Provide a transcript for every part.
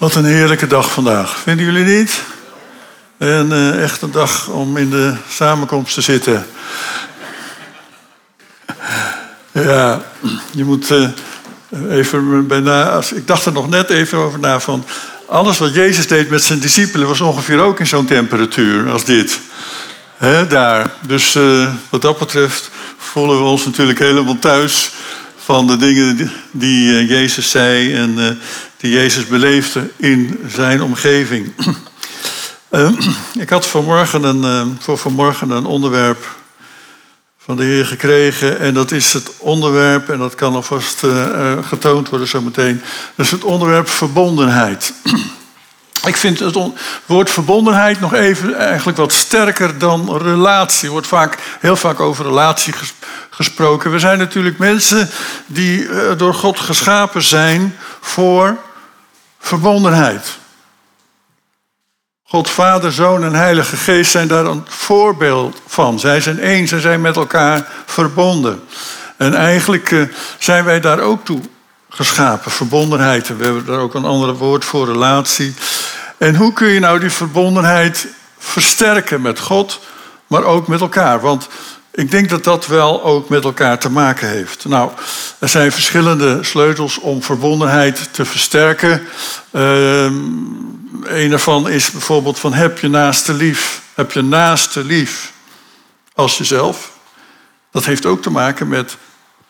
Wat een heerlijke dag vandaag. Vinden jullie niet? En uh, echt een dag om in de samenkomst te zitten. ja, je moet uh, even bijna. Ik dacht er nog net even over na van. Alles wat Jezus deed met zijn discipelen was ongeveer ook in zo'n temperatuur als dit. He, daar. Dus uh, wat dat betreft voelen we ons natuurlijk helemaal thuis van de dingen die Jezus zei en die Jezus beleefde in zijn omgeving. uh, ik had vanmorgen een, uh, voor vanmorgen een onderwerp van de Heer gekregen. En dat is het onderwerp, en dat kan alvast uh, getoond worden zometeen. Dat is het onderwerp verbondenheid. Ik vind het woord verbondenheid nog even eigenlijk wat sterker dan relatie. Er wordt vaak, heel vaak over relatie gesproken. We zijn natuurlijk mensen die door God geschapen zijn voor verbondenheid. God, Vader, Zoon en Heilige Geest zijn daar een voorbeeld van. Zij zijn één, ze zijn met elkaar verbonden. En eigenlijk uh, zijn wij daar ook toe geschapen, verbondenheid. We hebben daar ook een ander woord voor, relatie. En hoe kun je nou die verbondenheid versterken met God, maar ook met elkaar? Want ik denk dat dat wel ook met elkaar te maken heeft. Nou, er zijn verschillende sleutels om verbondenheid te versterken. Uh, een daarvan is bijvoorbeeld van heb je naaste lief. Heb je naaste lief als jezelf. Dat heeft ook te maken met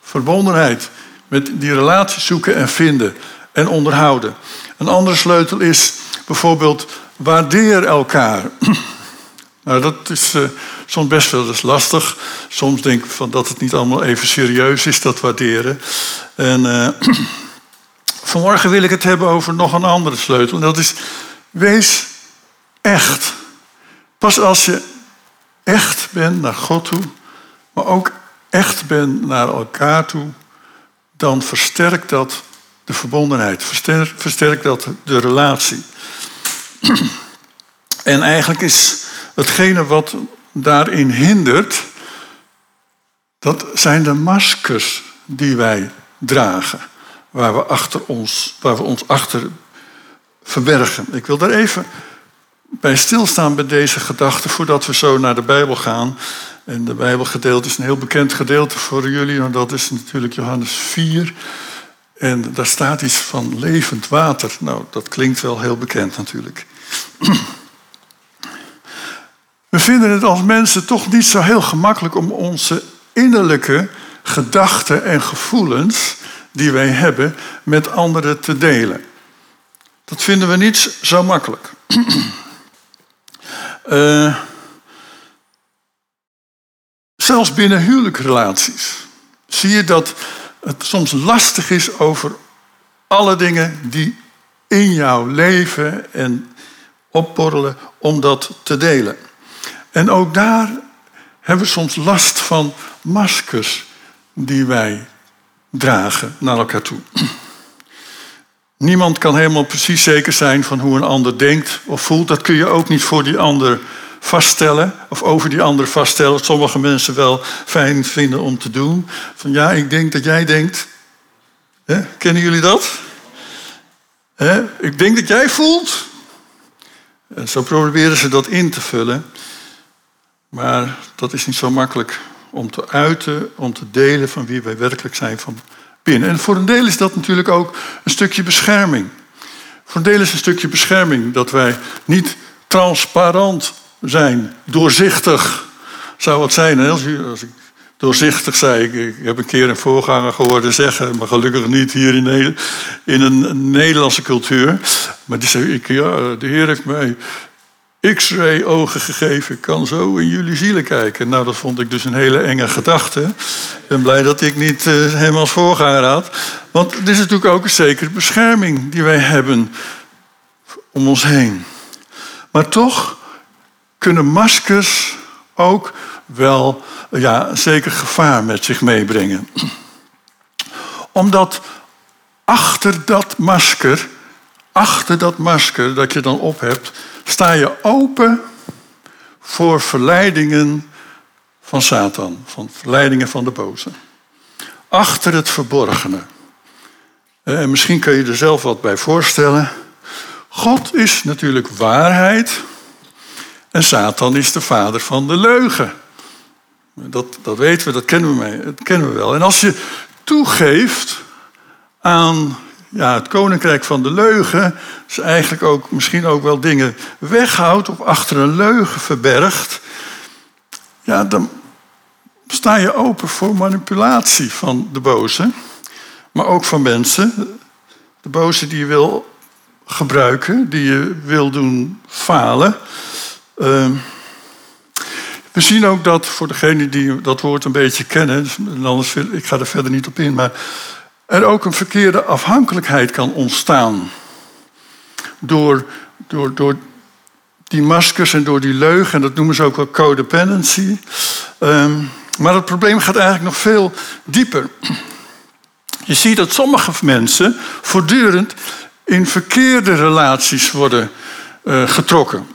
verbondenheid. Met die relatie zoeken en vinden en onderhouden. Een andere sleutel is bijvoorbeeld waardeer elkaar. Nou, dat is uh, soms best wel eens lastig. Soms denk ik van dat het niet allemaal even serieus is, dat waarderen. En uh, vanmorgen wil ik het hebben over nog een andere sleutel. En dat is, wees echt. Pas als je echt bent naar God toe, maar ook echt bent naar elkaar toe, dan versterkt dat de verbondenheid, versterkt, dat de relatie. En eigenlijk is Hetgene wat daarin hindert, dat zijn de maskers die wij dragen. Waar we, achter ons, waar we ons achter verbergen. Ik wil daar even bij stilstaan bij deze gedachte voordat we zo naar de Bijbel gaan. En de Bijbelgedeelte is een heel bekend gedeelte voor jullie, en dat is natuurlijk Johannes 4. En daar staat iets van levend water. Nou, dat klinkt wel heel bekend natuurlijk. We vinden het als mensen toch niet zo heel gemakkelijk om onze innerlijke gedachten en gevoelens die wij hebben met anderen te delen. Dat vinden we niet zo makkelijk. uh, zelfs binnen huwelijksrelaties zie je dat het soms lastig is over alle dingen die in jouw leven en opborrelen om dat te delen. En ook daar hebben we soms last van maskers die wij dragen naar elkaar toe. Niemand kan helemaal precies zeker zijn van hoe een ander denkt of voelt. Dat kun je ook niet voor die ander vaststellen of over die ander vaststellen. Wat sommige mensen wel fijn vinden om te doen. Van ja, ik denk dat jij denkt. Kennen jullie dat? Ik denk dat jij voelt. En zo proberen ze dat in te vullen. Maar dat is niet zo makkelijk om te uiten, om te delen van wie wij werkelijk zijn van binnen. En voor een deel is dat natuurlijk ook een stukje bescherming. Voor een deel is een stukje bescherming dat wij niet transparant zijn, doorzichtig zou het zijn. Als, ik doorzichtig zei, ik, heb een keer een voorganger gehoord zeggen, maar gelukkig niet hier in, in een Nederlandse cultuur. Maar die zei, ik, ja, de Heer heeft mij X-ray ogen gegeven, ik kan zo in jullie zielen kijken. Nou, dat vond ik dus een hele enge gedachte. Ik ben blij dat ik niet uh, hem als voorganger had. Want het is natuurlijk ook een zekere bescherming die wij hebben om ons heen. Maar toch kunnen maskers ook wel ja, zeker gevaar met zich meebrengen. Omdat achter dat masker, achter dat masker dat je dan op hebt, sta je open voor verleidingen van Satan, van verleidingen van de boze. Achter het verborgene. En misschien kun je er zelf wat bij voorstellen God is natuurlijk waarheid en Satan is de vader van de leugen. Dat, dat weten we, dat kennen we, mee, dat kennen we wel. En als je toegeeft aan ja, het koninkrijk van de leugen, dus eigenlijk ook misschien ook wel dingen weghoudt of achter een leugen verbergt, ja, dan sta je open voor manipulatie van de boze, maar ook van mensen. De boze die je wil gebruiken, die je wil doen falen. Ehm, we zien ook dat, voor degenen die dat woord een beetje kennen, dus anders, ik ga er verder niet op in, maar er ook een verkeerde afhankelijkheid kan ontstaan. Door, door, door die maskers en door die leugen, en dat noemen ze ook wel codependency. Um, maar het probleem gaat eigenlijk nog veel dieper. Je ziet dat sommige mensen voortdurend in verkeerde relaties worden uh, getrokken.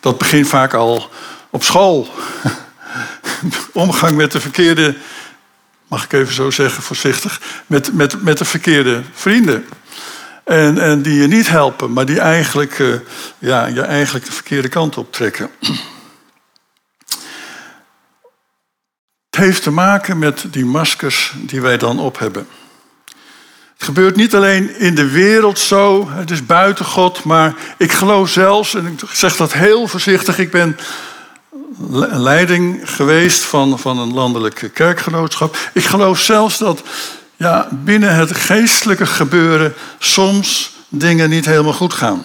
Dat begint vaak al op school. Omgang met de verkeerde, mag ik even zo zeggen, voorzichtig, met, met, met de verkeerde vrienden. En, en die je niet helpen, maar die eigenlijk, uh, ja, je eigenlijk de verkeerde kant op trekken. Het heeft te maken met die maskers die wij dan op hebben. Het gebeurt niet alleen in de wereld zo, het is buiten God, maar ik geloof zelfs, en ik zeg dat heel voorzichtig, ik ben leiding geweest van, van een landelijke kerkgenootschap. Ik geloof zelfs dat ja, binnen het geestelijke gebeuren soms dingen niet helemaal goed gaan.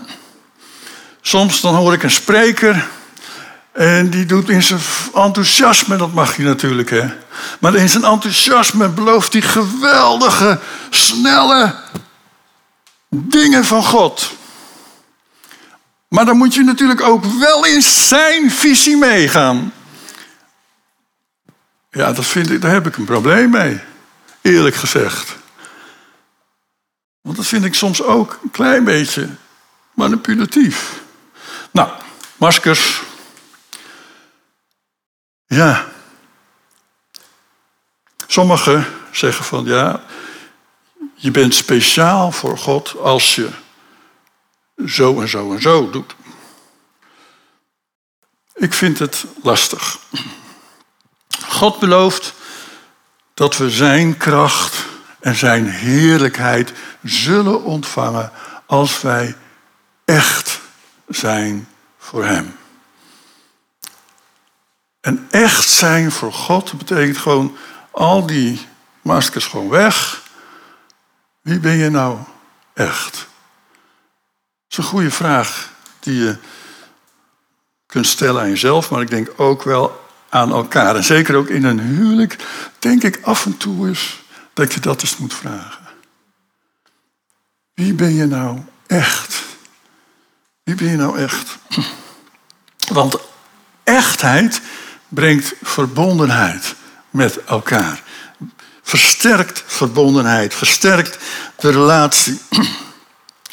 Soms dan hoor ik een spreker en die doet in zijn enthousiasme, dat mag je natuurlijk, hè. Maar in zijn enthousiasme belooft hij geweldige, snelle dingen van God. Maar dan moet je natuurlijk ook wel in zijn visie meegaan. Ja, dat vind ik, daar heb ik een probleem mee, eerlijk gezegd. Want dat vind ik soms ook een klein beetje manipulatief. Nou, maskers, ja. Sommigen zeggen van ja, je bent speciaal voor God als je zo en zo en zo doet. Ik vind het lastig. God belooft dat we Zijn kracht en Zijn heerlijkheid zullen ontvangen als wij echt zijn voor Hem. En echt zijn voor God betekent gewoon al die maskers gewoon weg. Wie ben je nou echt? Dat is een goede vraag die je kunt stellen aan jezelf, maar ik denk ook wel aan elkaar. En zeker ook in een huwelijk denk ik af en toe eens dat je dat eens moet vragen. Wie ben je nou echt? Wie ben je nou echt? Want echtheid brengt verbondenheid met elkaar. Versterkt verbondenheid, versterkt de relatie.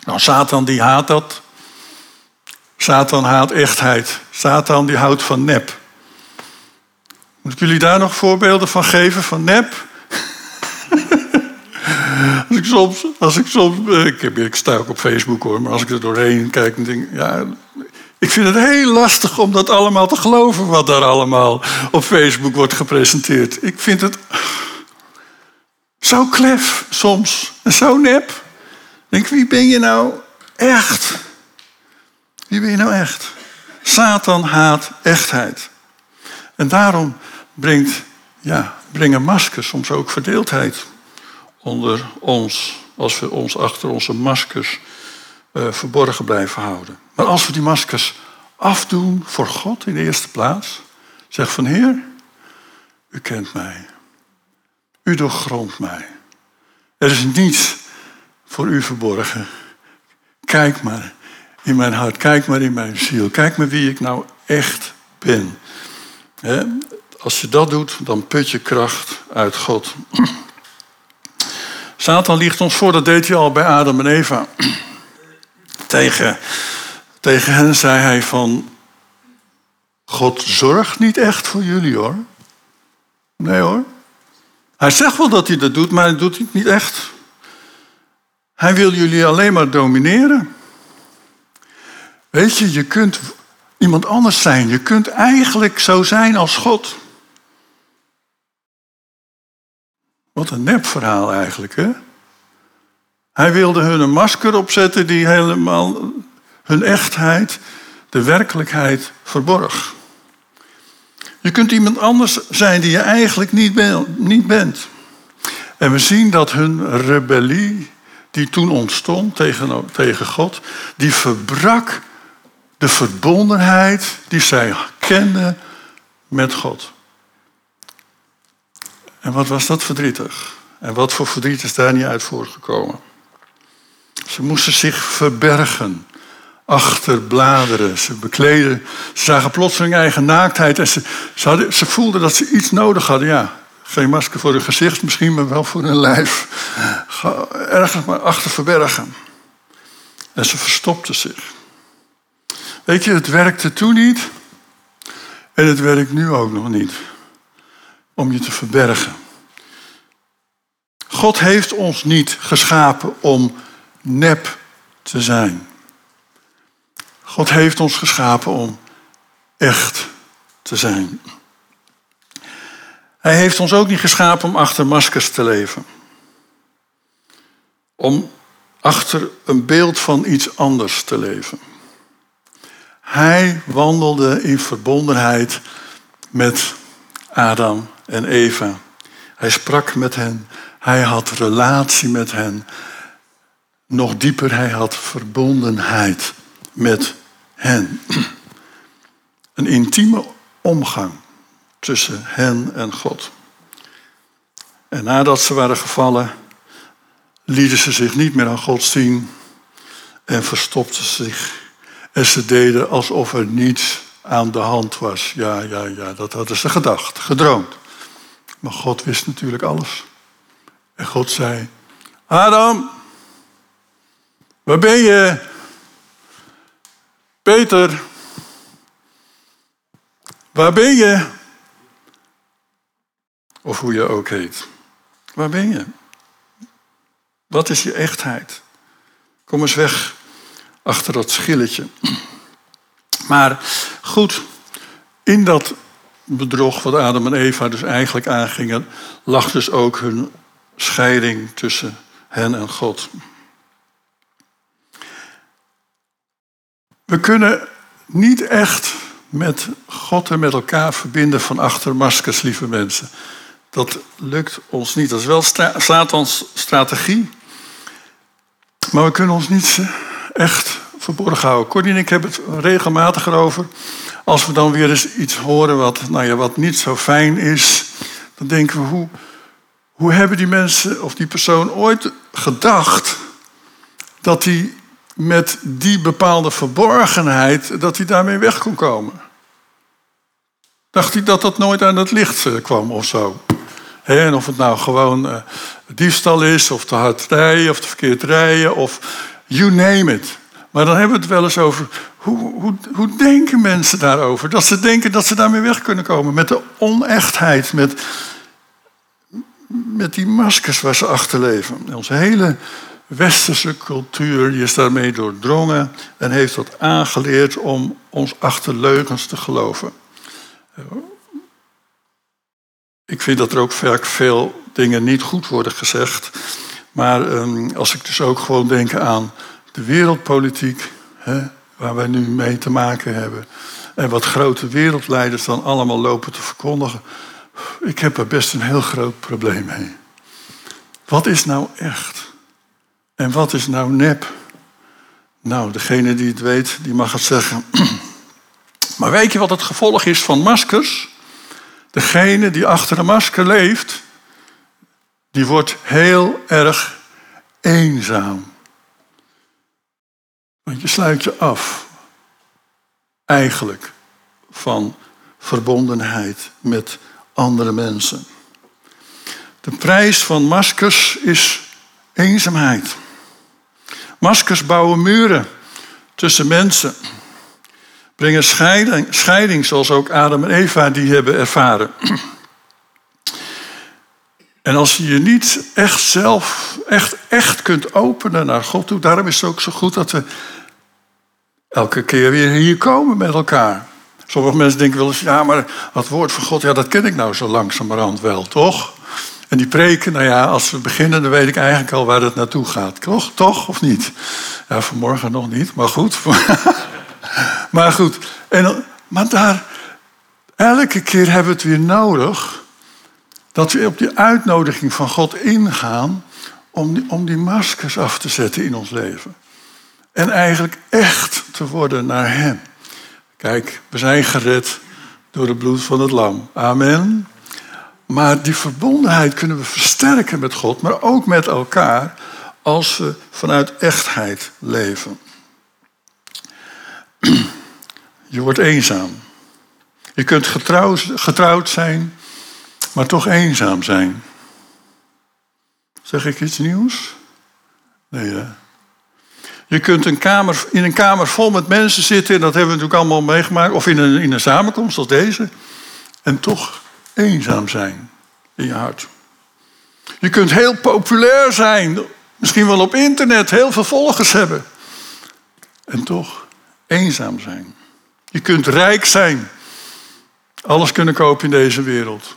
Nou, Satan die haat dat. Satan haat echtheid. Satan die houdt van nep. Moet ik jullie daar nog voorbeelden van geven, van nep? als ik soms, als ik soms ik, heb, ik sta ook op Facebook hoor, maar als ik er doorheen kijk, dan denk ja, ik vind het heel lastig om dat allemaal te geloven wat daar allemaal op Facebook wordt gepresenteerd. Ik vind het zo klef soms en zo nep. Denk, wie ben je nou echt? Wie ben je nou echt? Satan haat echtheid. En daarom brengt, ja, brengen maskers soms ook verdeeldheid onder ons, als we ons achter onze maskers uh, verborgen blijven houden. Maar als we die maskers afdoen voor God in de eerste plaats, zeg van Heer, u kent mij. U doorgrondt mij. Er is niets voor u verborgen. Kijk maar in mijn hart, kijk maar in mijn ziel, kijk maar wie ik nou echt ben. Als je dat doet, dan put je kracht uit God. Satan liegt ons voor, dat deed hij al bij Adam en Eva. Tegen, tegen hen zei hij van, God zorgt niet echt voor jullie hoor. Nee hoor. Hij zegt wel dat hij dat doet, maar hij doet het niet echt. Hij wil jullie alleen maar domineren. Weet je, je kunt iemand anders zijn. Je kunt eigenlijk zo zijn als God. Wat een nepverhaal eigenlijk, hè? Hij wilde hun een masker opzetten die helemaal hun echtheid, de werkelijkheid verborg. Je kunt iemand anders zijn die je eigenlijk niet, bent. En we zien dat hun rebellie, die toen ontstond tegen, tegen God, die verbrak de verbondenheid die zij kenden met God. En wat was dat verdrietig? En wat voor verdriet is daar niet uit voortgekomen? Ze moesten zich verbergen achter bladeren. Ze bekleden, ze zagen plotseling eigen naaktheid en ze, ze, ze voelden dat ze iets nodig hadden. Ja, geen masker voor hun gezicht misschien, maar wel voor hun lijf. Ergens maar achter verbergen. En ze verstopten zich. Weet je, het werkte toen niet en het werkt nu ook nog niet. Om je te verbergen. God heeft ons niet geschapen om nep te zijn. God heeft ons geschapen om echt te zijn. Hij heeft ons ook niet geschapen om achter maskers te leven. Om achter een beeld van iets anders te leven. Hij wandelde in verbondenheid met Adam en Eva. Hij sprak met hen. Hij had relatie met hen. Nog dieper, hij had verbondenheid met hen. Een intieme omgang tussen hen en God. En nadat ze waren gevallen, lieten ze zich niet meer aan God zien en verstopten zich. En ze deden alsof er niets aan de hand was. Ja, ja, ja, dat hadden ze gedacht, gedroomd. Maar God wist natuurlijk alles. En God zei: Adam, waar ben je? Peter, waar ben je? Of hoe je ook heet. Waar ben je? Wat is je echtheid? Kom eens weg achter dat schilletje. Maar goed, in dat bedrog wat Adam en Eva dus eigenlijk aangingen, lag dus ook hun scheiding tussen hen en God. We kunnen niet echt met God en met elkaar verbinden van achter maskers, lieve mensen. Dat lukt ons niet. Dat is wel Satans strategie. Maar we kunnen ons niet echt verborgen houden. Corrie en ik hebben het regelmatig erover. Als we dan weer eens iets horen wat, nou ja, wat niet zo fijn is, dan denken we, hoe, hoe hebben die mensen of die persoon ooit gedacht dat hij met die bepaalde verborgenheid, dat hij daarmee weg kon komen? Dacht hij dat dat nooit aan het licht eh, kwam of zo? en of het nou gewoon uh, diefstal is, of te hard rijden, of te verkeerd rijden, of you name it. Maar dan hebben we het wel eens over hoe, hoe, hoe denken mensen daarover? Dat ze denken dat ze daarmee weg kunnen komen. Met de onechtheid, met, met die maskers waar ze achter leven. Onze hele westerse cultuur is daarmee doordrongen en heeft dat aangeleerd om ons achter leugens te geloven. Ik vind dat er ook vaak veel dingen niet goed worden gezegd. Maar ehm, als ik dus ook gewoon denk aan de wereldpolitiek, hè, waar wij nu mee te maken hebben. En wat grote wereldleiders dan allemaal lopen te verkondigen. Ik heb er best een heel groot probleem mee. Wat is nou echt? En wat is nou nep? Nou, degene die het weet, die mag het zeggen. Maar weet je wat het gevolg is van maskers? Degene die achter een masker leeft, die wordt heel erg eenzaam. Want je sluit je af, eigenlijk, van verbondenheid met andere mensen. De prijs van maskers is eenzaamheid. Maskers bouwen muren tussen mensen. Brengen scheiding, scheiding zoals ook Adam en Eva die hebben ervaren. En als je je niet echt zelf, echt, echt kunt openen naar God toe, daarom is het ook zo goed dat we elke keer weer hier komen met elkaar. Sommige mensen denken wel eens, ja, maar het woord van God, ja, dat ken ik nou zo langzamerhand wel, toch? En die preken, nou ja, als we beginnen, dan weet ik eigenlijk al waar het naartoe gaat. Toch, toch of niet? Ja, vanmorgen nog niet, maar goed. maar goed, en, maar daar, elke keer hebben we het weer nodig dat we op die uitnodiging van God ingaan om die, om die maskers af te zetten in ons leven. En eigenlijk echt te worden naar Hem. Kijk, we zijn gered door het bloed van het lam. Amen. Maar die verbondenheid kunnen we versterken met God, maar ook met elkaar als we vanuit echtheid leven. Je wordt eenzaam. Je kunt getrouwd, getrouwd zijn, maar toch eenzaam zijn. Zeg ik iets nieuws? Nee? Je kunt een kamer, in een kamer vol met mensen zitten, en dat hebben we natuurlijk allemaal meegemaakt, of in een, in een samenkomst als deze, en toch eenzaam zijn in je hart. Je kunt heel populair zijn, misschien wel op internet, heel veel volgers hebben, en toch eenzaam zijn. Je kunt rijk zijn, alles kunnen kopen in deze wereld,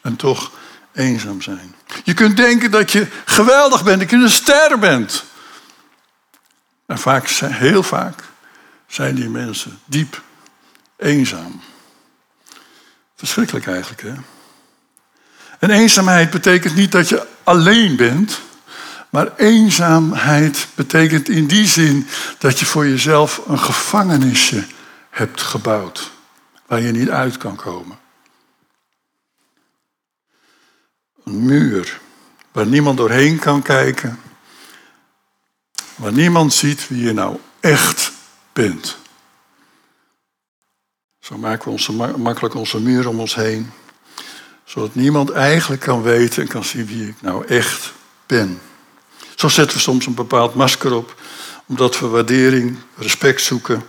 en toch eenzaam zijn. Je kunt denken dat je geweldig bent, dat je een ster bent. En vaak, heel vaak zijn die mensen diep eenzaam. Verschrikkelijk eigenlijk, hè? En eenzaamheid betekent niet dat je alleen bent, maar eenzaamheid betekent in die zin dat je voor jezelf een gevangenisje hebt gebouwd, waar je niet uit kan komen. Een muur waar niemand doorheen kan kijken, waar niemand ziet wie je nou echt bent. Zo maken we makkelijk onze muur om ons heen, zodat niemand eigenlijk kan weten en kan zien wie ik nou echt ben. Zo zetten we soms een bepaald masker op, omdat we waardering, respect zoeken,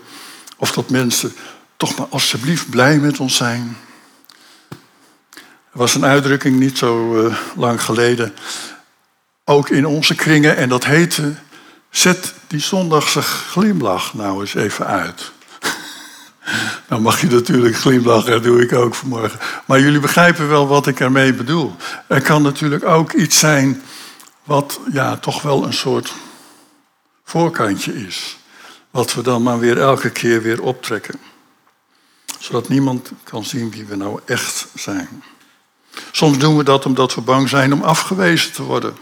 of dat mensen toch maar alsjeblieft blij met ons zijn. Er was een uitdrukking niet zo uh, lang geleden, ook in onze kringen, en dat heette: Zet die zondagse glimlach nou eens even uit. Nou mag je natuurlijk glimlachen, dat doe ik ook vanmorgen. Maar jullie begrijpen wel wat ik ermee bedoel. Er kan natuurlijk ook iets zijn wat ja, toch wel een soort voorkantje is. Wat we dan maar weer elke keer weer optrekken. Zodat niemand kan zien wie we nou echt zijn. Soms doen we dat omdat we bang zijn om afgewezen te worden.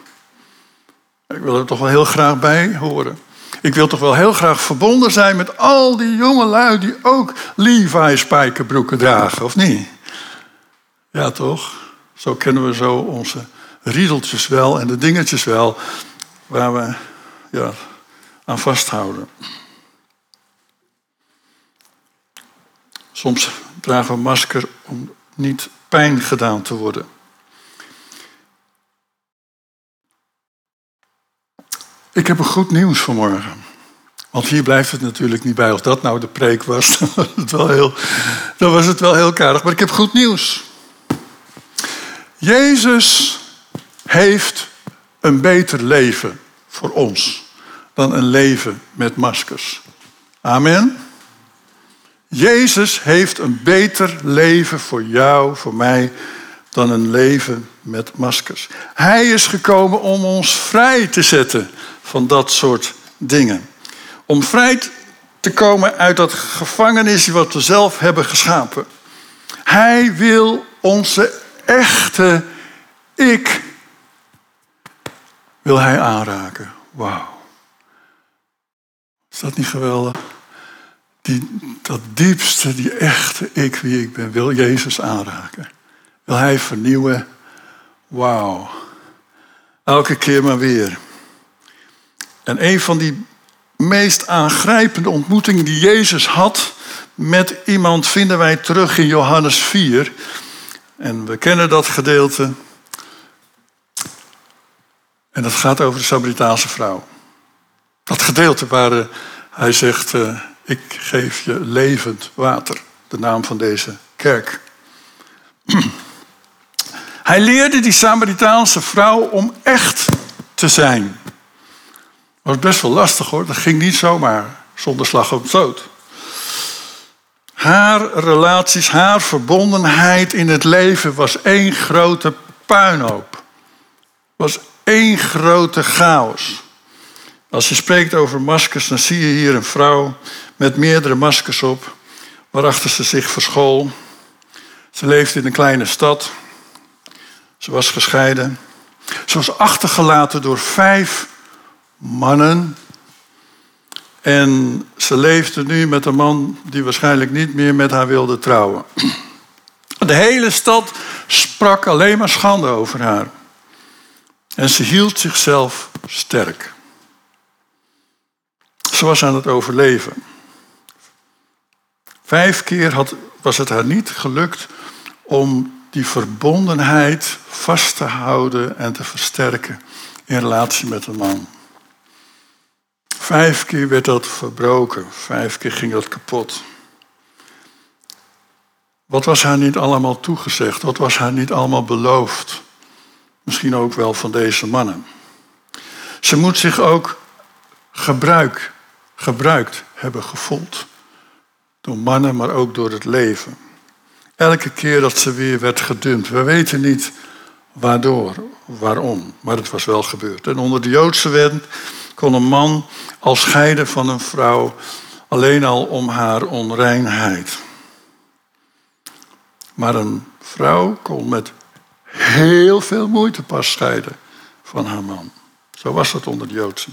Ik wil er toch wel heel graag bij horen. Ik wil toch wel heel graag verbonden zijn met al die jonge lui die ook Levi spijkerbroeken dragen, of niet? Ja, toch? Zo kennen we zo onze riedeltjes wel en de dingetjes wel waar we ja, aan vasthouden. Soms dragen we masker om niet pijn gedaan te worden. Ik heb een goed nieuws vanmorgen. Want hier blijft het natuurlijk niet bij. Als dat nou de preek was, dan was het wel heel, dan was het wel heel karig. Maar ik heb goed nieuws. Jezus heeft een beter leven voor ons dan een leven met maskers. Amen. Jezus heeft een beter leven voor jou, voor mij, dan een leven met maskers. Hij is gekomen om ons vrij te zetten van dat soort dingen. Om vrij te komen uit dat gevangenis wat we zelf hebben geschapen. Hij wil onze echte ik wil hij aanraken. Wauw. Is dat niet geweldig? Die, dat diepste, die echte ik wie ik ben, wil Jezus aanraken. Wil hij vernieuwen. Wauw. Elke keer maar weer. En een van die meest aangrijpende ontmoetingen die Jezus had met iemand vinden wij terug in Johannes 4. En we kennen dat gedeelte. En dat gaat over de Samaritaanse vrouw. Dat gedeelte waar eh, hij zegt, uh, ik geef je levend water. De naam van deze kerk. Hij leerde die Samaritaanse vrouw om echt te zijn was best wel lastig hoor. Dat ging niet zomaar zonder slag op dood. Haar relaties, haar verbondenheid in het leven was één grote puinhoop. Was één grote chaos. Als je spreekt over maskers, dan zie je hier een vrouw met meerdere maskers op, waarachter ze zich verschool. Ze leefde in een kleine stad. Ze was gescheiden. Ze was achtergelaten door vijf mannen. En ze leefde nu met een man die waarschijnlijk niet meer met haar wilde trouwen. De hele stad sprak alleen maar schande over haar. En ze hield zichzelf sterk. Ze was aan het overleven. Vijf keer had, was het haar niet gelukt om die verbondenheid vast te houden en te versterken in relatie met een man. Vijf keer werd dat verbroken, vijf keer ging dat kapot. Wat was haar niet allemaal toegezegd? Wat was haar niet allemaal beloofd? Misschien ook wel van deze mannen. Ze moet zich ook gebruik, gebruikt hebben gevoeld. Door mannen, maar ook door het leven. Elke keer dat ze weer werd gedumpt. We weten niet waardoor, waarom, maar het was wel gebeurd. En onder de Joodse wet kon een man al scheiden van een vrouw alleen al om haar onreinheid. Maar een vrouw kon met heel veel moeite pas scheiden van haar man. Zo was dat onder de Joodse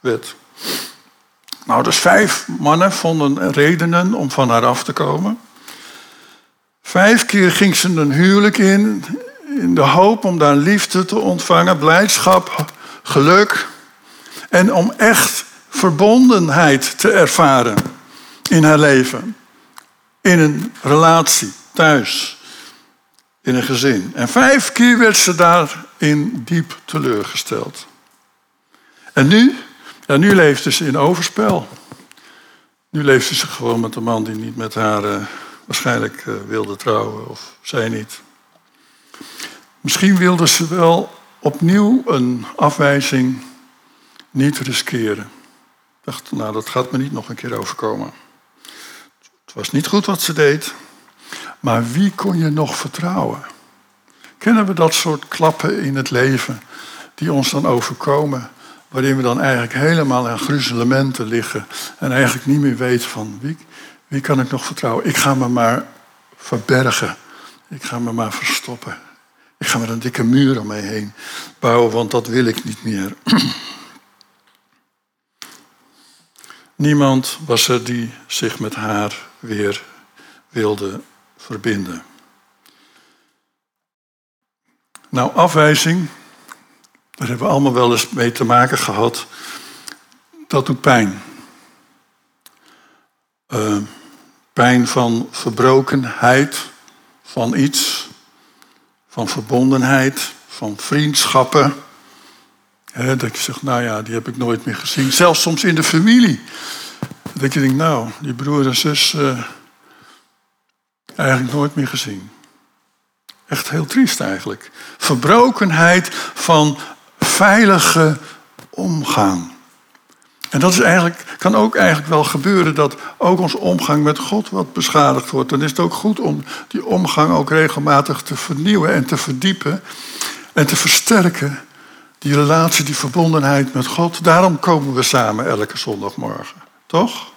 wet. Nou, dus vijf mannen vonden redenen om van haar af te komen. Vijf keer ging ze een huwelijk in, in de hoop om daar liefde te ontvangen, blijdschap, geluk. En om echt verbondenheid te ervaren in haar leven. In een relatie, thuis, in een gezin. En vijf keer werd ze daarin diep teleurgesteld. En nu? Ja, nu leefde ze in overspel. Nu leefde ze gewoon met een man die niet met haar uh, waarschijnlijk uh, wilde trouwen, of zij niet. Misschien wilde ze wel opnieuw een afwijzing niet riskeren. Ik dacht, nou, dat gaat me niet nog een keer overkomen. Het was niet goed wat ze deed, maar wie kon je nog vertrouwen? Kennen we dat soort klappen in het leven die ons dan overkomen, waarin we dan eigenlijk helemaal aan gruzelementen liggen en eigenlijk niet meer weten van wie, wie kan ik nog vertrouwen? Ik ga me maar verbergen. Ik ga me maar verstoppen. Ik ga met een dikke muur heen bouwen, want dat wil ik niet meer. Niemand was er die zich met haar weer wilde verbinden. Nou, afwijzing, daar hebben we allemaal wel eens mee te maken gehad. Dat doet pijn. Uh, pijn van verbrokenheid, van iets, van verbondenheid, van vriendschappen. Dat je zegt, nou ja, die heb ik nooit meer gezien. Zelfs soms in de familie. Dat je denkt, nou, die broer en zus uh, eigenlijk nooit meer gezien. Echt heel triest eigenlijk. Verbrokenheid van veilige omgang. En dat is eigenlijk, kan ook eigenlijk wel gebeuren dat ook onze omgang met God wat beschadigd wordt. Dan is het ook goed om die omgang ook regelmatig te vernieuwen en te verdiepen en te versterken. Die relatie, die verbondenheid met God. Daarom komen we samen elke zondagmorgen. Toch?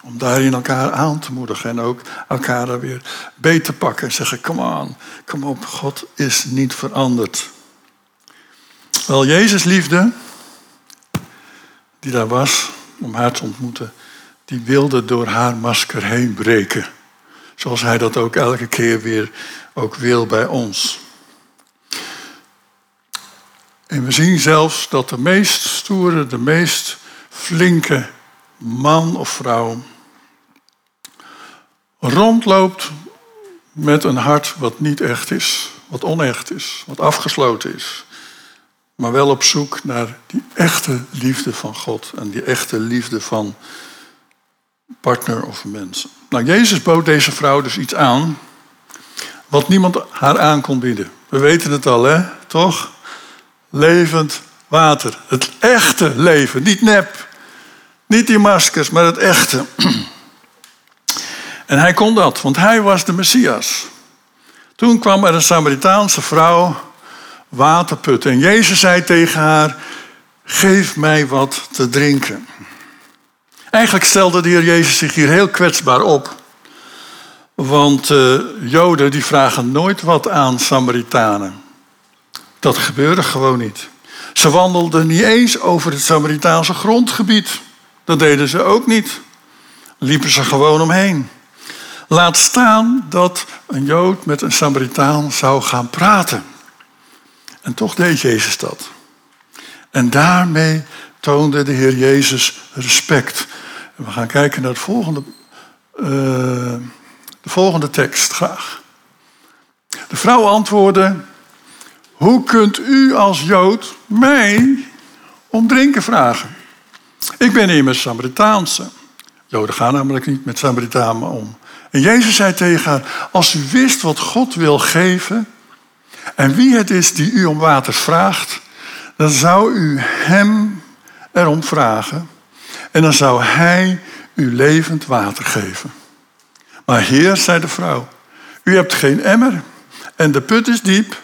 Om daarin elkaar aan te moedigen en ook elkaar er weer beter te pakken en zeggen: Kom aan, kom op, God is niet veranderd. Wel, Jezus liefde, die daar was om haar te ontmoeten, die wilde door haar masker heen breken. Zoals hij dat ook elke keer weer ook wil bij ons. En we zien zelfs dat de meest stoere, de meest flinke man of vrouw rondloopt met een hart wat niet echt is, wat onecht is, wat afgesloten is. Maar wel op zoek naar die echte liefde van God en die echte liefde van partner of mensen. Nou, Jezus bood deze vrouw dus iets aan wat niemand haar aan kon bieden. We weten het al, hè? Toch? Levend water. Het echte leven, niet nep. Niet die maskers, maar het echte. En hij kon dat, want hij was de Messias. Toen kwam er een Samaritaanse vrouw water putten. En Jezus zei tegen haar: Geef mij wat te drinken. Eigenlijk stelde de Heer Jezus zich hier heel kwetsbaar op. Want uh, Joden die vragen nooit wat aan Samaritanen. Dat gebeurde gewoon niet. Ze wandelden niet eens over het Samaritaanse grondgebied. Dat deden ze ook niet. Liepen ze gewoon omheen. Laat staan dat een Jood met een Samaritaan zou gaan praten. En toch deed Jezus dat. En daarmee toonde de Heer Jezus respect. We gaan kijken naar het volgende, uh, de volgende tekst graag. De vrouw antwoordde: Hoe kunt u als Jood mij om drinken vragen? Ik ben immers Samaritaanse. Joden gaan namelijk niet met Samaritanen om. En Jezus zei tegen haar: Als u wist wat God wil geven en wie het is die u om water vraagt, dan zou u hem erom vragen en dan zou hij u levend water geven. Maar Heer, zei de vrouw, u hebt geen emmer en de put is diep.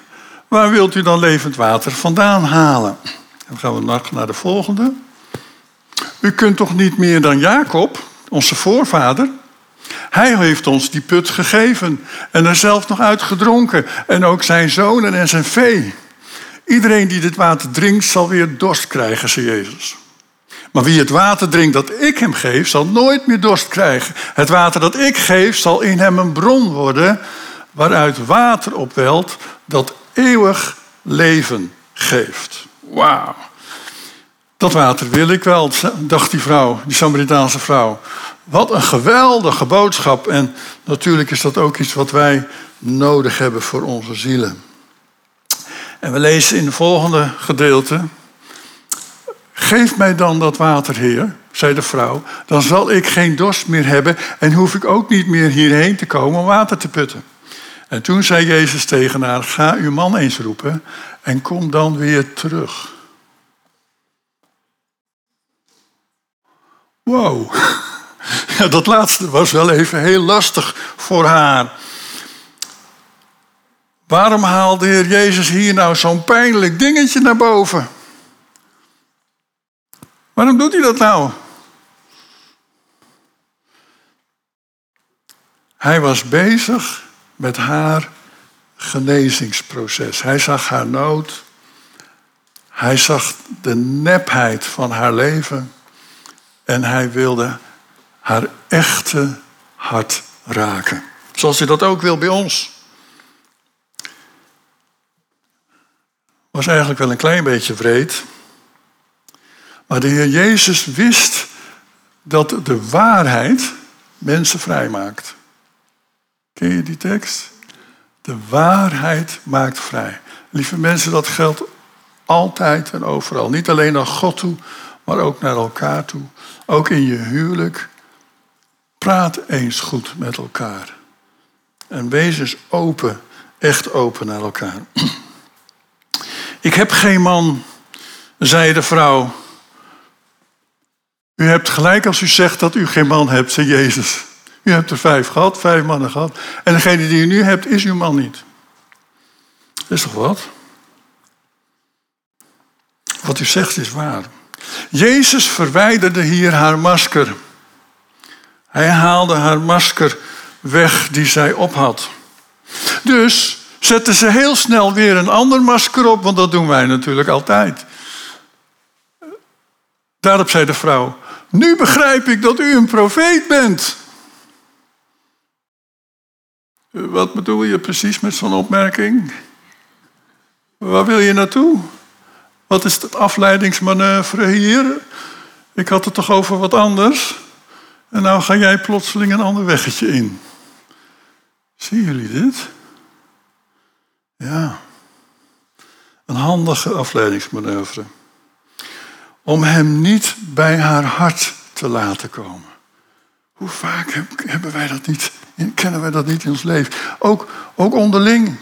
Waar wilt u dan levend water vandaan halen? Dan gaan we naar de volgende. U kunt toch niet meer dan Jacob, onze voorvader? Hij heeft ons die put gegeven en er zelf nog uitgedronken. En ook zijn zonen en zijn vee. Iedereen die dit water drinkt, zal weer dorst krijgen, zei Jezus. Maar wie het water drinkt dat ik hem geef, zal nooit meer dorst krijgen. Het water dat ik geef, zal in hem een bron worden waaruit water opwelt dat eeuwig leven geeft. Wauw. Dat water wil ik wel, dacht die vrouw, die Samaritaanse vrouw. Wat een geweldige boodschap. En natuurlijk is dat ook iets wat wij nodig hebben voor onze zielen. En we lezen in het volgende gedeelte. Geef mij dan dat water, Heer, zei de vrouw. Dan zal ik geen dorst meer hebben en hoef ik ook niet meer hierheen te komen om water te putten. En toen zei Jezus tegen haar: Ga uw man eens roepen en kom dan weer terug. Wow. dat laatste was wel even heel lastig voor haar. Waarom haalde de Heer Jezus hier nou zo'n pijnlijk dingetje naar boven? Waarom doet hij dat nou? Hij was bezig met haar genezingsproces. Hij zag haar nood. Hij zag de nepheid van haar leven. En hij wilde haar echte hart raken. Zoals hij dat ook wil bij ons. Was eigenlijk wel een klein beetje vreed. Maar de Heer Jezus wist dat de waarheid mensen vrijmaakt. Ken je die tekst? De waarheid maakt vrij. Lieve mensen, dat geldt altijd en overal. Niet alleen naar God toe, maar ook naar elkaar toe. Ook in je huwelijk. Praat eens goed met elkaar. En wees eens open, echt open naar elkaar. Ik heb geen man, zei de vrouw. U hebt gelijk als u zegt dat u geen man hebt, zei Jezus. U hebt er vijf gehad, vijf mannen gehad. En degene die u nu hebt, is uw man niet. Dat is toch wat? Wat u zegt is waar. Jezus verwijderde hier haar masker. Hij haalde haar masker weg die zij op had. Dus zette ze heel snel weer een ander masker op, want dat doen wij natuurlijk altijd. Daarop zei de vrouw: Nu begrijp ik dat u een profeet bent. Wat bedoel je precies met zo'n opmerking? Waar wil je naartoe? Wat is het afleidingsmanoeuvre hier? Ik had het toch over wat anders? En nou ga jij plotseling een ander weggetje in. Zien jullie dit? Ja. Een handige afleidingsmanoeuvre. Om hem niet bij haar hart te laten komen. Hoe vaak hebben wij dat niet, kennen wij dat niet in ons leven? Ook, ook onderling.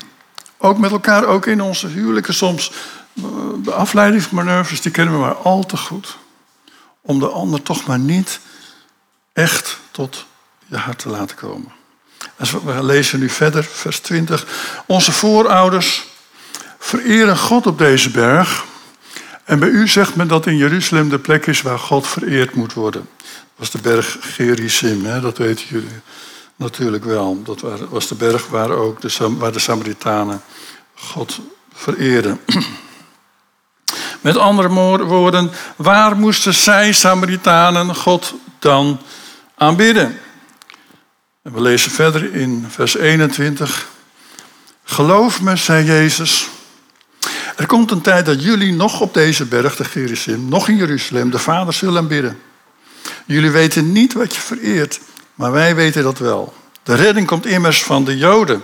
Ook met elkaar, ook in onze huwelijken soms. De afleidingsmanoeuvres, die kennen we maar al te goed om de ander toch maar niet echt tot je hart te laten komen. we lezen nu verder, vers 20. Onze voorouders vereren God op deze berg. En bij u zegt men dat in Jeruzalem de plek is waar God vereerd moet worden. Dat was de berg Gerizim, hè? dat weten jullie natuurlijk wel. Dat was de berg waar, ook de, waar de Samaritanen God vereerden. Met andere woorden, waar moesten zij, Samaritanen, God dan aanbidden? En we lezen verder in vers 21. Geloof me, zei Jezus. Er komt een tijd dat jullie nog op deze berg, de Gerizim, nog in Jeruzalem, de Vader zullen aanbidden. Jullie weten niet wat je vereert, maar wij weten dat wel. De redding komt immers van de Joden.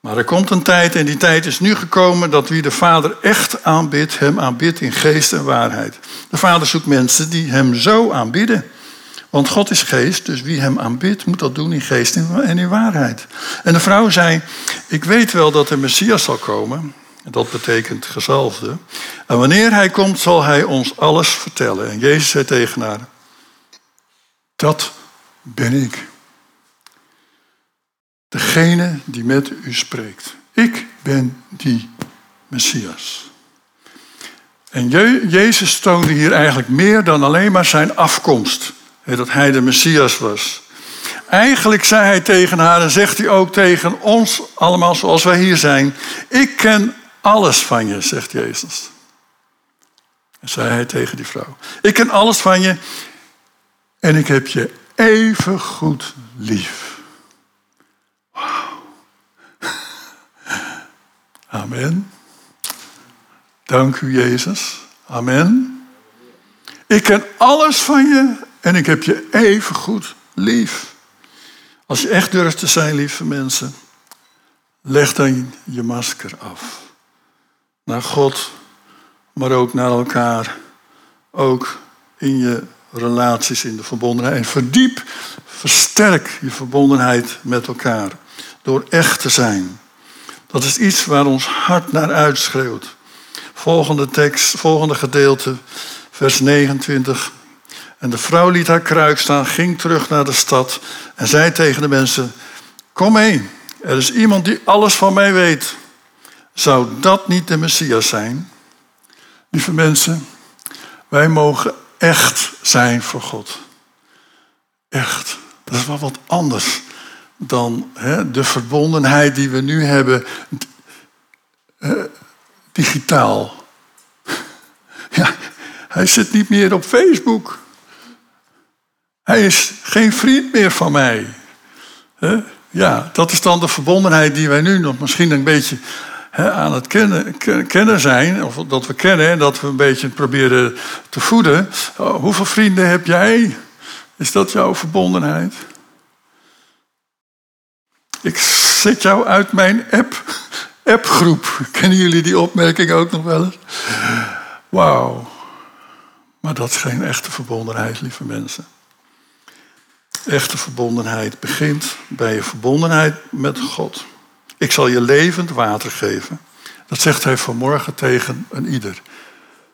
Maar er komt een tijd, en die tijd is nu gekomen, dat wie de Vader echt aanbidt, hem aanbidt in geest en waarheid. De Vader zoekt mensen die hem zo aanbidden. Want God is geest, dus wie hem aanbidt, moet dat doen in geest en in waarheid. En de vrouw zei, ik weet wel dat de Messias zal komen. Dat betekent gezalfde. En wanneer hij komt, zal hij ons alles vertellen. En Jezus zei tegen haar, dat ben ik. Degene die met u spreekt. Ik ben die Messias. En Jezus toonde hier eigenlijk meer dan alleen maar zijn afkomst. Dat hij de Messias was. Eigenlijk zei hij tegen haar en zegt hij ook tegen ons allemaal zoals wij hier zijn. Ik ken alles van je, zegt Jezus. En zei hij tegen die vrouw. Ik ken alles van je en ik heb je even goed lief. Amen. Dank u, Jezus. Amen. Ik ken alles van je en ik heb je even goed lief. Als je echt durft te zijn, lieve mensen, leg dan je masker af. Naar God, maar ook naar elkaar. Ook in je relaties, in de verbondenheid. En verdiep, versterk je verbondenheid met elkaar. Door echt te zijn. Dat is iets waar ons hart naar uitschreeuwt. Volgende tekst, volgende gedeelte, vers 29. En de vrouw liet haar kruik staan, ging terug naar de stad en zei tegen de mensen: Kom mee, er is iemand die alles van mij weet. Zou dat niet de Messias zijn? Lieve mensen, wij mogen echt zijn voor God. Echt. Dat is wel wat anders dan hè, de verbondenheid die we nu hebben digitaal. Ja, hij zit niet meer op Facebook. Hij is geen vriend meer van mij. Ja, dat is dan de verbondenheid die wij nu nog misschien een beetje aan het kennen, kennen zijn. Of dat we kennen en dat we een beetje proberen te voeden. Oh, hoeveel vrienden heb jij? Is dat jouw verbondenheid? Ik zet jou uit mijn app, appgroep. Kennen jullie die opmerking ook nog wel eens? Wauw. Maar dat is geen echte verbondenheid, lieve mensen. Echte verbondenheid begint bij je verbondenheid met God. Ik zal je levend water geven. Dat zegt hij vanmorgen tegen een ieder.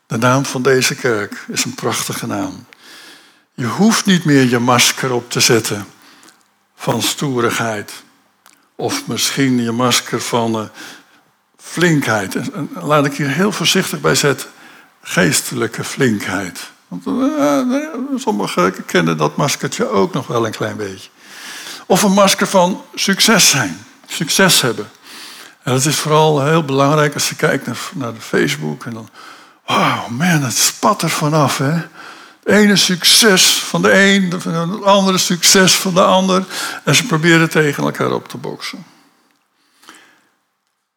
De naam van deze kerk is een prachtige naam. Je hoeft niet meer je masker op te zetten van stoerigheid. Of misschien je masker van uh, flinkheid. Laat ik hier heel voorzichtig bij zetten. Geestelijke flinkheid. Want uh, sommigen kennen dat maskertje ook nog wel een klein beetje. Of een masker van succes zijn. Succes hebben. En dat is vooral heel belangrijk als je kijkt naar, naar de Facebook. En dan, wow man, het spat er vanaf. Hè? Het ene succes van de een, het andere succes van de ander. En ze proberen tegen elkaar op te boksen.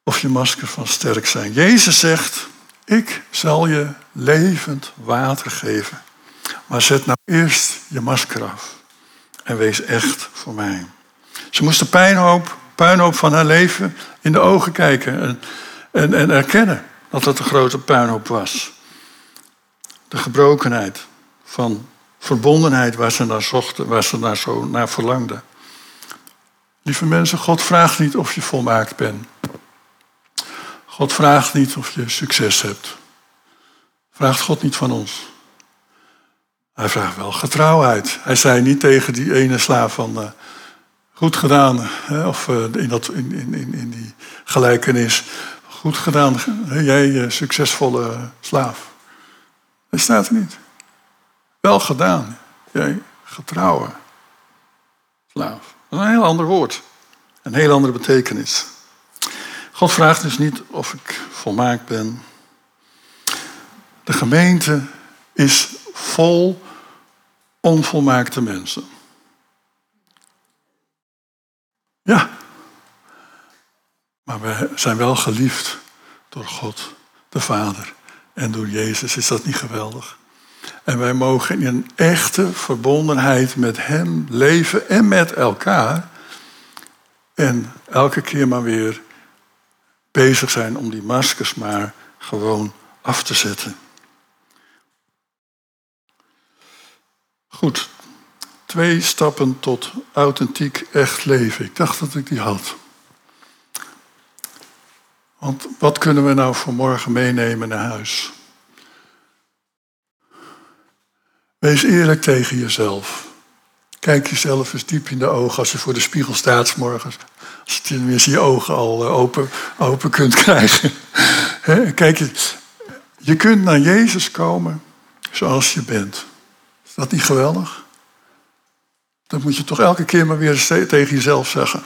Of je masker van sterk zijn. Jezus zegt, ik zal je levend water geven. Maar zet nou eerst je masker af. En wees echt voor mij. Ze moesten pijnhoop, puinhoop van haar leven in de ogen kijken. En, en, en erkennen dat het een grote puinhoop was. De gebrokenheid van verbondenheid waar ze naar zochten, waar ze naar zo naar verlangden. Lieve mensen, God vraagt niet of je volmaakt bent. God vraagt niet of je succes hebt. Vraagt God niet van ons. Hij vraagt wel getrouwheid. Hij zei niet tegen die ene slaaf van uh, goed gedaan, hè, of uh, in, dat, in, in, in die gelijkenis, goed gedaan, jij uh, succesvolle slaaf. Dat staat er niet. Wel gedaan, jij getrouwe slaaf. Dat is een heel ander woord, een heel andere betekenis. God vraagt dus niet of ik volmaakt ben. De gemeente is vol onvolmaakte mensen. Ja, maar we zijn wel geliefd door God, de Vader. En door Jezus is dat niet geweldig. En wij mogen in een echte verbondenheid met Hem leven en met elkaar. En elke keer maar weer bezig zijn om die maskers maar gewoon af te zetten. Goed, twee stappen tot authentiek echt leven. Ik dacht dat ik die had. Want wat kunnen we nou voor morgen meenemen naar huis? Wees eerlijk tegen jezelf. Kijk jezelf eens diep in de ogen als je voor de spiegel staat morgens. Als je tenminste je ogen al eh, open, open kunt krijgen. Kijk, je kunt naar Jezus komen zoals je bent. Is dat niet geweldig? Dat moet je toch elke keer maar weer tegen jezelf zeggen.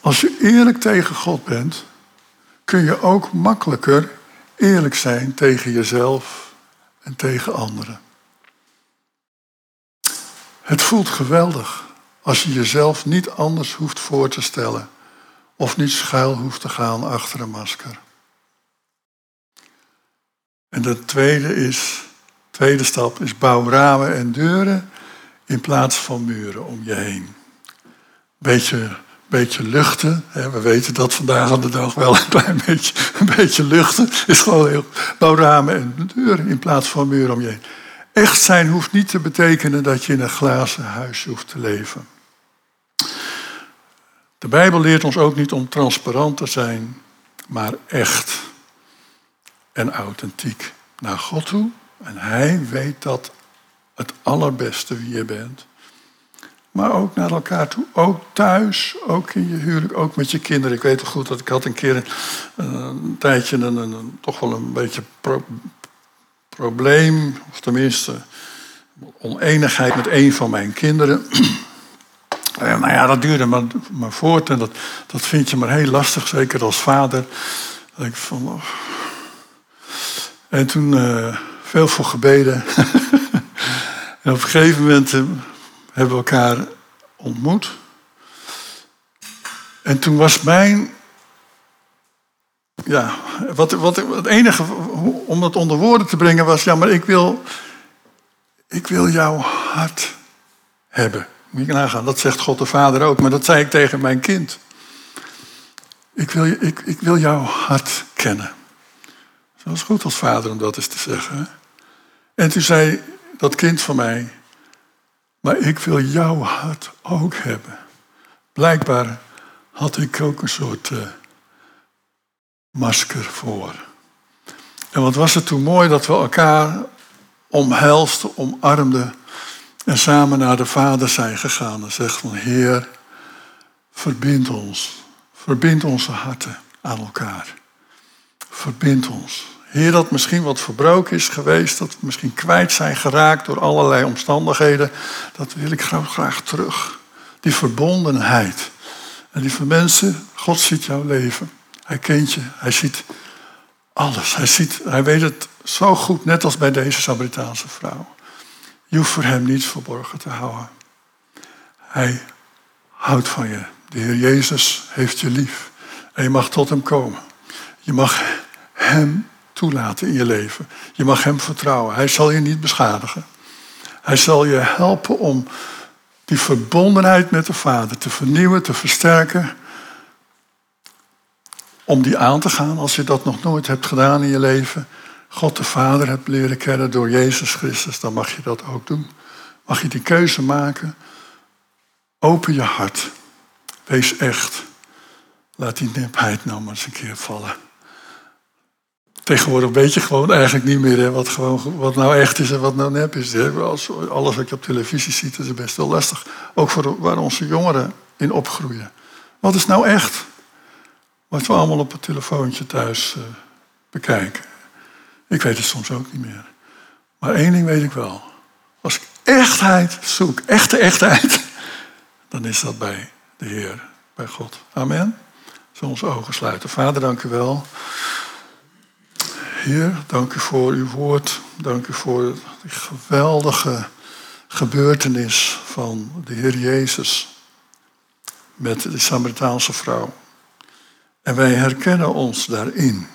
Als je eerlijk tegen God bent, kun je ook makkelijker eerlijk zijn tegen jezelf en tegen anderen. Het voelt geweldig als je jezelf niet anders hoeft voor te stellen of niet schuil hoeft te gaan achter een masker. En de tweede, is, tweede stap is bouw ramen en deuren in plaats van muren om je heen. Beetje, beetje luchten. Hè, we weten dat vandaag aan de dag wel een klein beetje, een beetje luchten. Is gewoon heel. Bouw ramen en deuren in plaats van muren om je heen. Echt zijn hoeft niet te betekenen dat je in een glazen huis hoeft te leven. De Bijbel leert ons ook niet om transparant te zijn, maar echt en authentiek naar God toe. En Hij weet dat het allerbeste wie je bent. Maar ook naar elkaar toe. Ook thuis, ook in je huwelijk, ook met je kinderen. Ik weet het goed dat ik had een keer een, een tijdje een, een, toch wel een beetje probleem, of tenminste oneenigheid met een van mijn kinderen. En nou ja, dat duurde maar, maar voort en dat, dat vind je maar heel lastig, zeker als vader. Dat ik van, oh. En toen uh, veel voor gebeden. en op een gegeven moment uh, hebben we elkaar ontmoet. En toen was mijn ja, wat, wat, het enige om het onder woorden te brengen was, ja, maar ik wil, ik wil jouw hart hebben. Moet je nagaan, dat zegt God de Vader ook, maar dat zei ik tegen mijn kind. Ik wil, ik, ik wil jouw hart kennen. Dat is goed als vader om dat eens te zeggen. En toen zei dat kind van mij, maar ik wil jouw hart ook hebben. Blijkbaar had ik ook een soort uh, masker voor. En wat was het toen mooi dat we elkaar omhelsten, omarmden en samen naar de Vader zijn gegaan en zegt van Heer, verbind ons, verbind onze harten aan elkaar. Verbind ons. Heer, dat misschien wat verbroken is geweest, dat we misschien kwijt zijn geraakt door allerlei omstandigheden, dat wil ik graag, graag terug. Die verbondenheid. En die mensen, God ziet jouw leven. Hij kent je, hij ziet alles. Hij, ziet, hij weet het zo goed, net als bij deze Sabritaanse vrouw. Je hoeft voor hem niets verborgen te houden. Hij houdt van je. De Heer Jezus heeft je lief. En je mag tot hem komen. Je mag hem toelaten in je leven. Je mag hem vertrouwen. Hij zal je niet beschadigen. Hij zal je helpen om die verbondenheid met de Vader te vernieuwen, te versterken om die aan te gaan als je dat nog nooit hebt gedaan in je leven. God de Vader hebt leren kennen door Jezus Christus, dan mag je dat ook doen. Mag je die keuze maken. Open je hart. Wees echt. Laat die nipheid nou maar eens een keer vallen. Tegenwoordig weet je gewoon eigenlijk niet meer hè, wat, gewoon, wat nou echt is en wat nou nep is. Als, alles wat je op televisie ziet is best wel lastig. Ook voor waar onze jongeren in opgroeien. Wat is nou echt? Wat we allemaal op het telefoontje thuis uh, bekijken. Ik weet het soms ook niet meer. Maar één ding weet ik wel. Als ik echtheid zoek, echte echtheid, dan is dat bij de Heer, bij God. Amen. Zullen onze ogen sluiten. Vader, dank u wel. Heer, dank u voor uw woord. Dank u voor die geweldige gebeurtenis van de Heer Jezus met de Samaritaanse vrouw. En wij herkennen ons daarin.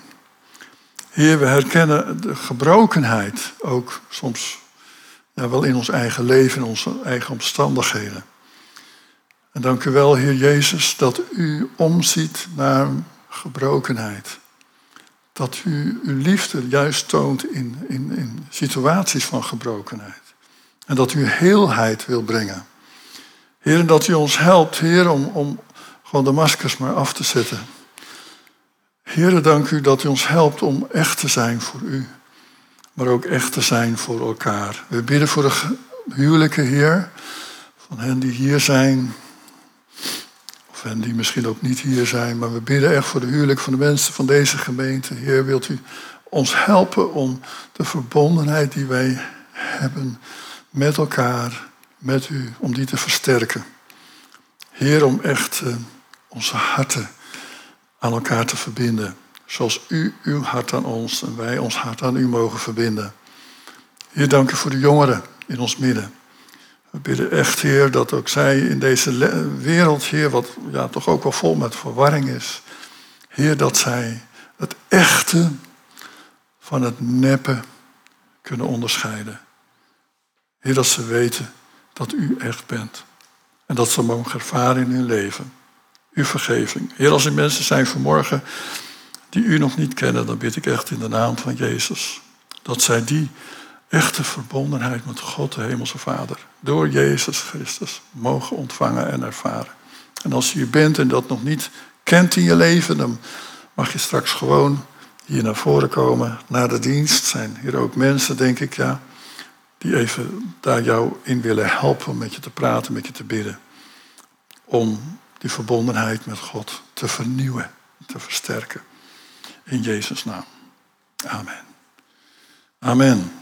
Heer, we herkennen de gebrokenheid ook soms ja, wel in ons eigen leven, in onze eigen omstandigheden. En dank u wel, Heer Jezus, dat u omziet naar gebrokenheid. Dat u uw liefde juist toont in, in, in situaties van gebrokenheid. En dat u heelheid wil brengen. Heer, dat u ons helpt, Heer, om, om gewoon de maskers maar af te zetten. Heer, dank u dat u ons helpt om echt te zijn voor u. Maar ook echt te zijn voor elkaar. We bidden voor de huwelijken, Heer. Van hen die hier zijn, en die misschien ook niet hier zijn. Maar we bidden echt voor de huwelijk van de mensen van deze gemeente. Heer, wilt u ons helpen om de verbondenheid die wij hebben met elkaar, met u, om die te versterken. Heer, om echt uh, onze harten aan elkaar te verbinden. Zoals u uw hart aan ons en wij ons hart aan u mogen verbinden. Heer, dank u voor de jongeren in ons midden. We bidden echt, Heer, dat ook zij in deze wereld, Heer, wat ja, toch ook wel vol met verwarring is. Heer, dat zij het echte van het neppe kunnen onderscheiden. Heer, dat ze weten dat u echt bent. En dat ze mogen ervaren in hun leven. Uw vergeving. Heer, als er mensen zijn vanmorgen die u nog niet kennen, dan bid ik echt in de naam van Jezus. Dat zij die echte verbondenheid met God, de Hemelse Vader, door Jezus Christus mogen ontvangen en ervaren. En als je hier bent en dat nog niet kent in je leven, dan mag je straks gewoon hier naar voren komen, naar de dienst. Zijn hier ook mensen, denk ik, ja, die even daar jou in willen helpen met je te praten, met je te bidden. Om die verbondenheid met God te vernieuwen, te versterken. In Jezus' naam. Amen. Amen.